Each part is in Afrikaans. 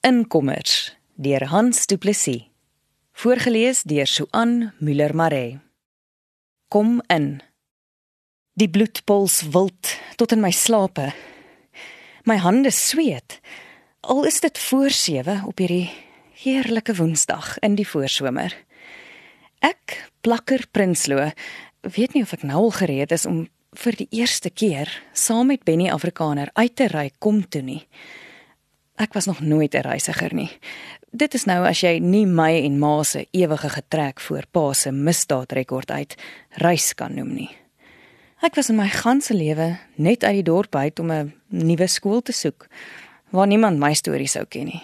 Inkommers deur Hans Du Plessis. Voorgeles deur Suan Müller Maree. Kom in. Die bloed puls wild tot in my slape. My hande sweet. Al is dit voor 7 op hierdie heerlike Woensdag in die voorsomer. Ek, Plakker Prinsloo, weet nie of ek nou al gereed is om vir die eerste keer saam met Benny Afrikaner uit te ry kom toe nie. Ek was nog nooit 'n reisiger nie. Dit is nou as jy nie my en ma se ewige getrek voor pa se misdaadrekord uit reis kan noem nie. Ek was in my ganse lewe net uit die dorp uit om 'n nuwe skool te soek waar niemand my storie sou ken nie.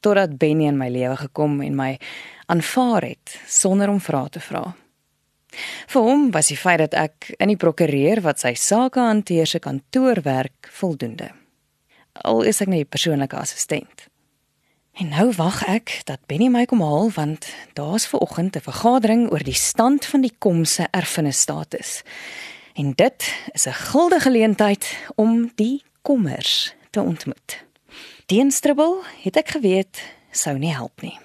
Totdat Benny in my lewe gekom en my aanvaar het sonder om vrae te vra. Vir hom was die feit dat ek in die prokureur wat sy sake hanteer se kantoor werk voldoende al is ek nie persoonlike assistent. En nou wag ek dat Benny my kom haal want daar's ver oggend 'n vergadering oor die stand van die kom se erfenisstatus. En dit is 'n guldige geleentheid om die kommers te ontmoet. Teenstribbel het ek geweet sou nie help nie.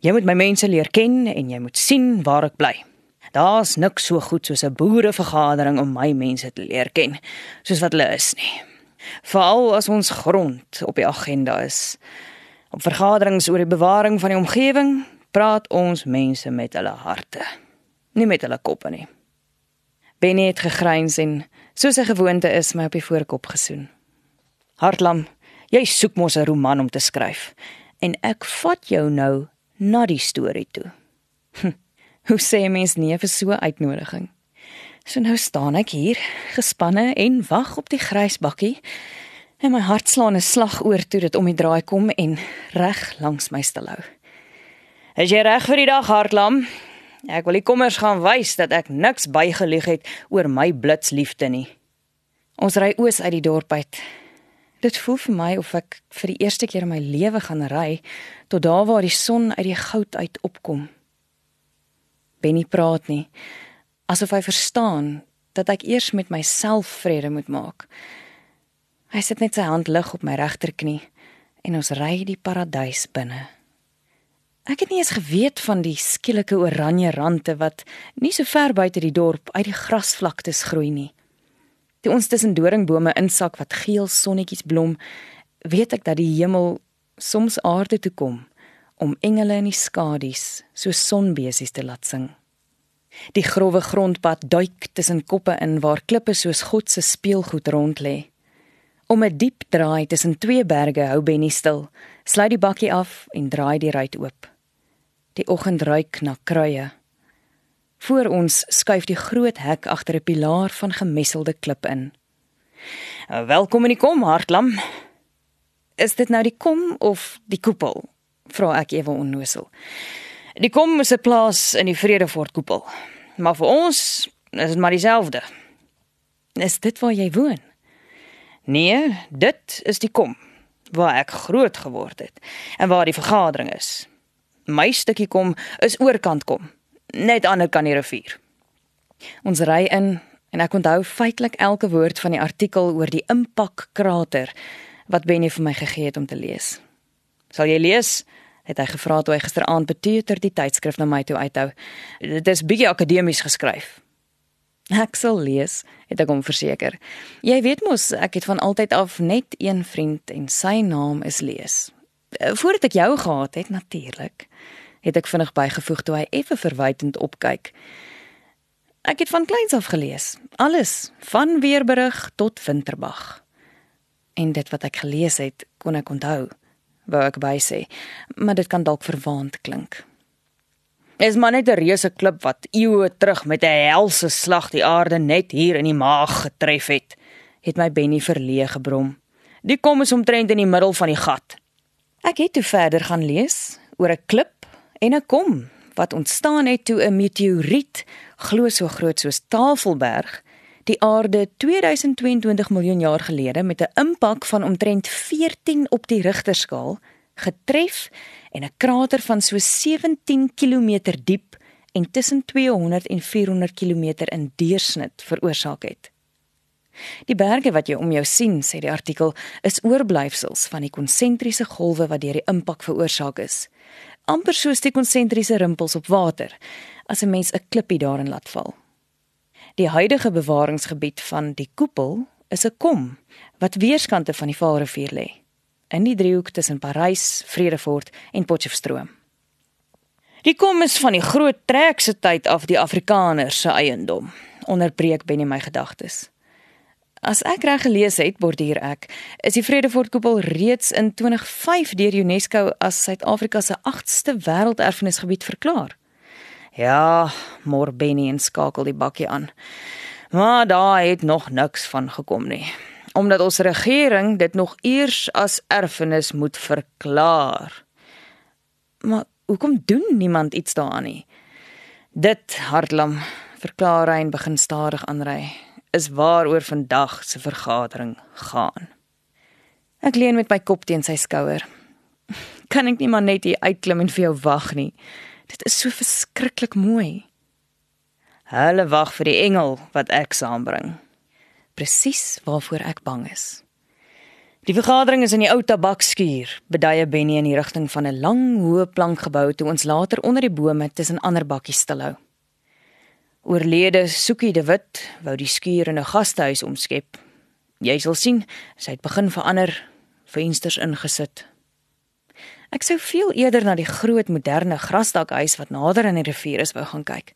Jy moet my mense leer ken en jy moet sien waar ek bly. Daar's niks so goed soos 'n boerevergadering om my mense te leer ken, soos wat hulle is nie veral as ons grond op die agenda is. Op vergaderings oor die bewaring van die omgewing praat ons mense met hulle harte, nie met hulle koppe nie. Benny het gegryns en soos 'n gewoonte is my op die voorkop gesoen. Hartlam, jy soek mos 'n roman om te skryf en ek vat jou nou na die storie toe. Hm, hoe sê mens nee vir so 'n uitnodiging? So nou staan ek hier, gespanne en wag op die grysbakkie. En my hart slaan 'n slag oor toe dit om die draai kom en reg langs my stil hou. Is jy reg vir die dag, hartlam? Ek wil die kommers gaan wys dat ek niks bygelieg het oor my blitsliefde nie. Ons ry oos uit die dorp uit. Dit voel vir my of ek vir die eerste keer in my lewe gaan ry tot daar waar die son uit die goud uit opkom. Benny praat nie asof hy verstaan dat ek eers met myself vrede moet maak. Hy sit net sy hand lig op my regterknie en ons ry die paradys binne. Ek het nie eens geweet van die skielike oranje rande wat nie so ver buite die dorp uit die grasvlaktes groei nie. Toe ons tussen doringbome insak wat geel sonnetjies blom, weet ek dat die hemel soms aarde toe kom om engele in die skadu's so sonbesies te laat sing. Die grouwe grondpad duik tussen koppe in waar klippe soos God se speelgoed rond lê. Om 'n diep draai tussen twee berge hou Benny stil, sluit die bakkie af en draai die ruit oop. Die oggend ruik na kruie. Voor ons skuif die groot hek agter 'n pilaar van gemesselde klip in. "Welkom in die kom, hartlam." "Is dit nou die kom of die koepel?" vra ek ewe onnosel. Die kom is 'n plaas in die Vredefort koepel. Maar vir ons is dit maar dieselfde. Is dit waar jy woon? Nee, dit is die kom waar ek groot geword het en waar die vergadering is. My stukkie kom is oorkant kom, net ander kant die rivier. Ons ry in en ek onthou feitelik elke woord van die artikel oor die impak krater wat Benny vir my gegee het om te lees. Sal jy lees? Het hy gevra toe hy gisteraand betuister die tydskrif na my toe uithou. Dit is bietjie akademies geskryf. Ek sal lees, het ek hom verseker. Jy weet mos, ek het van altyd af net een vriend en sy naam is Lees. Voordat ek jou gehad het natuurlik, het ek vinnig bygevoeg toe hy effe verwytend opkyk. Ek het van kleins af gelees, alles van Weerberig tot Winterbag. En dit wat ek gelees het, kon ek onthou wou ek by sê, maar dit kan dalk verwaand klink. Is maar net 'n reuse klip wat eeue terug met 'n helse slag die aarde net hier in die maag getref het, het my Benny verleë gebrom. Die kom is omtrent in die middel van die gat. Ek het toe verder gaan lees oor 'n klip en 'n kom wat ontstaan het toe 'n meteoriet glo so groot soos Tafelberg die aarde 2022 miljoen jaar gelede met 'n impak van omtrent 14 op die Richterskaal getref en 'n krater van so 17 km diep en tussen 200 en 400 km in deursnit veroorsaak het. Die berge wat jy om jou sien, sê die artikel, is oorblyfsels van die konsentriese golwe wat deur die impak veroorsaak is. amper soos die konsentriese rimpels op water as 'n mens 'n klippie daarin laat val. Die huidige bewaringsgebied van die koepel is 'n kom wat weerskante van die Vaalrivier lê in die driehoek tussen Parys, Vredefort en Potchefstroom. Die kom is van die groot trek se tyd af die Afrikaners se eiendom. Onderbreek Benny my gedagtes. As ek reg gelees het, borduur ek, is die Vredefort koepel reeds in 2005 deur UNESCO as Suid-Afrika se 8ste wêrelderfenisgebied verklaar. Ja, mor Benny en skakel die bakkie aan. Maar daar het nog niks van gekom nie. Omdat ons regering dit nog eers as erfenis moet verklaar. Maar hoekom doen niemand iets daaraan nie? Dit hartlam verklaar hy en begin stadig aanry. Is waaroor vandag se vergadering gaan. Ek leun met my kop teen sy skouer. Kan ek nie maar net hier uitklim en vir jou wag nie? Dit is so verskriklik mooi. Hulle wag vir die engel wat ek saambring. Presies waarvoor ek bang is. Die vergadering is in die ou tabakskuur, beduie Benny in die rigting van 'n lang, hoë plankgebou toe ons later onder die bome tussen ander bakkies stilhou. Oorlede Soekie de Wit wou die skuur in 'n gastehuis omskep. Jy sal sien, sy het begin verander, vensters ingesit. Ek sou veel eerder na die groot moderne grasdakhuis wat nader aan die rivier is wou gaan kyk.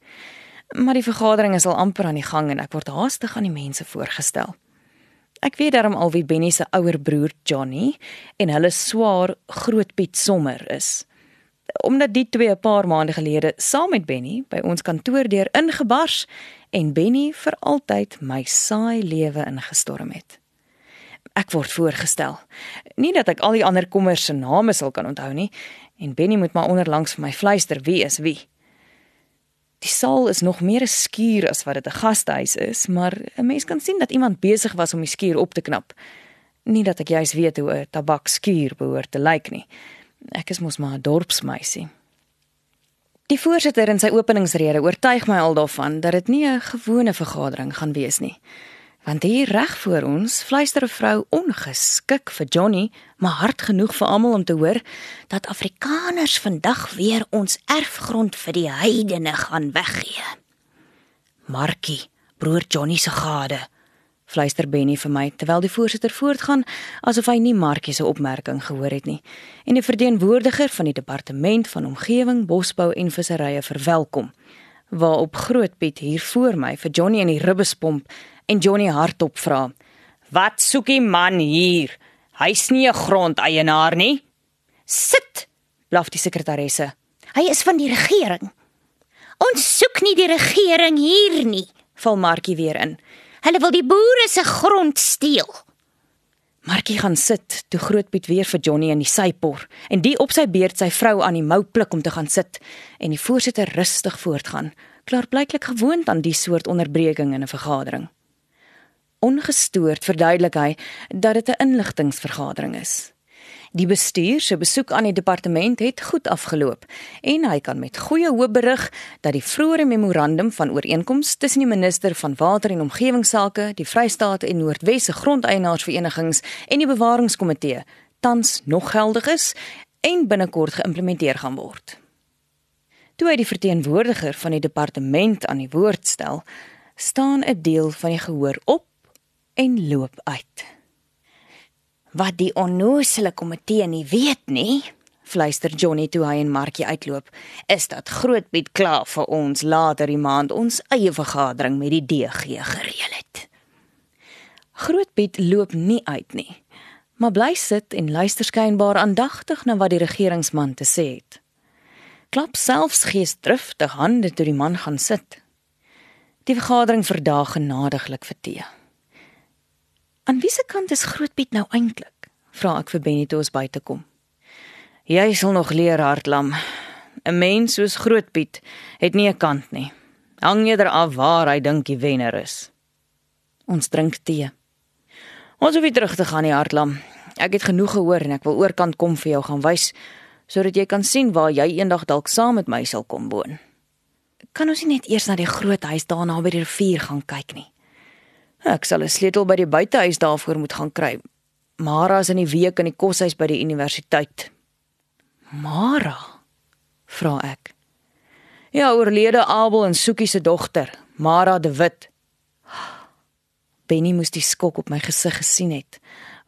Maar die vergadering is al amper aan die gang en ek word haastig aan die mense voorgestel. Ek weet darm al wie Benny se ouer broer Johnny en hulle swaar Groot Piet Sommer is. Omdat die twee 'n paar maande gelede saam met Benny by ons kantoor deur ingebars en Benny vir altyd my saai lewe ingestorm het. Ek word voorgestel. Nie dat ek al die ander kommers se name sal kan onthou nie en Benny moet maar onderlangs vir my fluister wie is wie. Die saal is nog meer 'n skuur as wat dit 'n gastehuis is, maar 'n mens kan sien dat iemand besig was om die skuur op te knap. Nie dat ek juis weet hoe 'n tabakskuur behoort te lyk nie. Ek is mos maar 'n dorpsmeisie. Die voorsitter in sy openingsrede oortuig my al daarvan dat dit nie 'n gewone vergadering gaan wees nie. Want hier reg voor ons fluister 'n vrou ongeskik vir Johnny, maar hard genoeg vir almal om te hoor dat Afrikaners vandag weer ons erfgrond vir die heidene gaan weggee. Markie, broer Johnny se gade, fluister Benny vir my terwyl die voorsitter voortgaan asof hy nie Markie se opmerking gehoor het nie en die verteenwoordiger van die departement van omgewing, bosbou en visserye verwelkom. Waarop Groot Piet hier voor my vir Johnny in die ribbespomp en Johnny hardop vra: "Wat soek die man hier? Hy's nie 'n grondeienaar nie." "Sit!" blaf die sekretaresse. "Hy is van die regering." "Ons soek nie die regering hier nie," val Markie weer in. "Hulle wil die boere se grond steel." Markie gaan sit toe Grootpiet weer vir Johnny in die sypor en die op sy beurt sy vrou aan die mou pluk om te gaan sit en die voorsitter rustig voortgaan, klaar blyklik gewoond aan die soort onderbreking in 'n vergadering. Ongestoord verduidelik hy dat dit 'n inligtingvergadering is. Die bestuur se besoek aan die departement het goed afgeloop en hy kan met goeie hoop berig dat die vroeëre memorandum van ooreenkoms tussen die minister van water en omgewingsake, die Vrystaat en Noordwesse grondeienaarsverenigings en die bewaringskomitee tans nog geldig is en binnekort geïmplementeer gaan word. Toe hy die verteenwoordiger van die departement aan die woord stel, staan 'n deel van die gehoor op en loop uit. Wat die onnoosele komitee nie weet nie, fluister Johnny toe hy en Markie uitloop, is dat Grootpiet klaar vir ons later die maand ons eie vergadering met die DG gereël het. Grootpiet loop nie uit nie, maar bly sit en luister skynbaar aandagtig na wat die regeringsman te sê het. Klap selfs geesdriftig hande toe die man gaan sit. Die vergadering verdaag genadiglik vir tee. Aan wiese kant is Grootpiet nou eintlik? Vra ek vir Benny toe ons buite kom. Jy sal nog leer hartlam. 'n Mens soos Grootpiet het nie 'n kant nie. Hang eerder af waar hy dink die wenner is. Ons drink tee. Ons hoef nie terug te gaan nie, hartlam. Ek het genoeg gehoor en ek wil oorkant kom vir jou gaan wys sodat jy kan sien waar jy eendag dalk saam met my sal kom woon. Kan ons nie net eers na die groot huis daar naby die rivier gaan kyk nie? Ek sal 'n sleutel by die buitehuis daarvoor moet gaan kry. Mara is in die week in die koshuis by die universiteit. Mara? vra ek. Ja, oorlede Abel en Soekie se dogter, Mara de Wit. Benny moes die skok op my gesig gesien het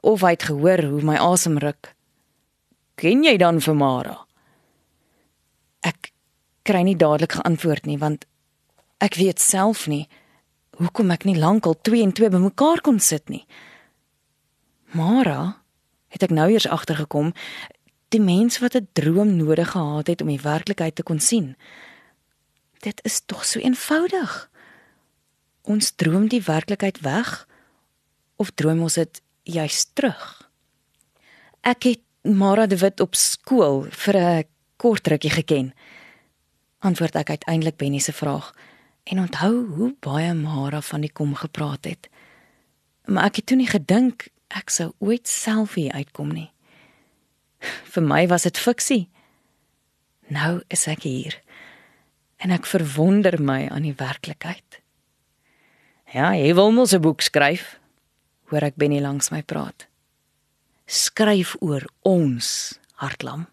of hy het gehoor hoe my asem ruk. Ken jy dan vir Mara? Ek kry nie dadelik geantwoord nie want ek weet self nie hoekom ek nie lankal 2 en 2 bymekaar kon sit nie. Mara het ek nou eers agtergekom die mens wat 'n droom nodig gehad het om die werklikheid te kon sien. Dit is tog so eenvoudig. Ons droom die werklikheid weg of droom ons dit juis terug? Ek het Mara de Wit op skool vir 'n kort rukkie geken. Antwoord ek uiteindelik Benny se vraag en onthou hoe baie Mara van die kom gepraat het. Maar ek het toe nie gedink ek sou ooit self hier uitkom nie. Vir my was dit fiksie. Nou is ek hier. En ek verwonder my aan die werklikheid. Ja, jy wil mos 'n boek skryf. Hoor ek Benny langs my praat. Skryf oor ons, hartlam.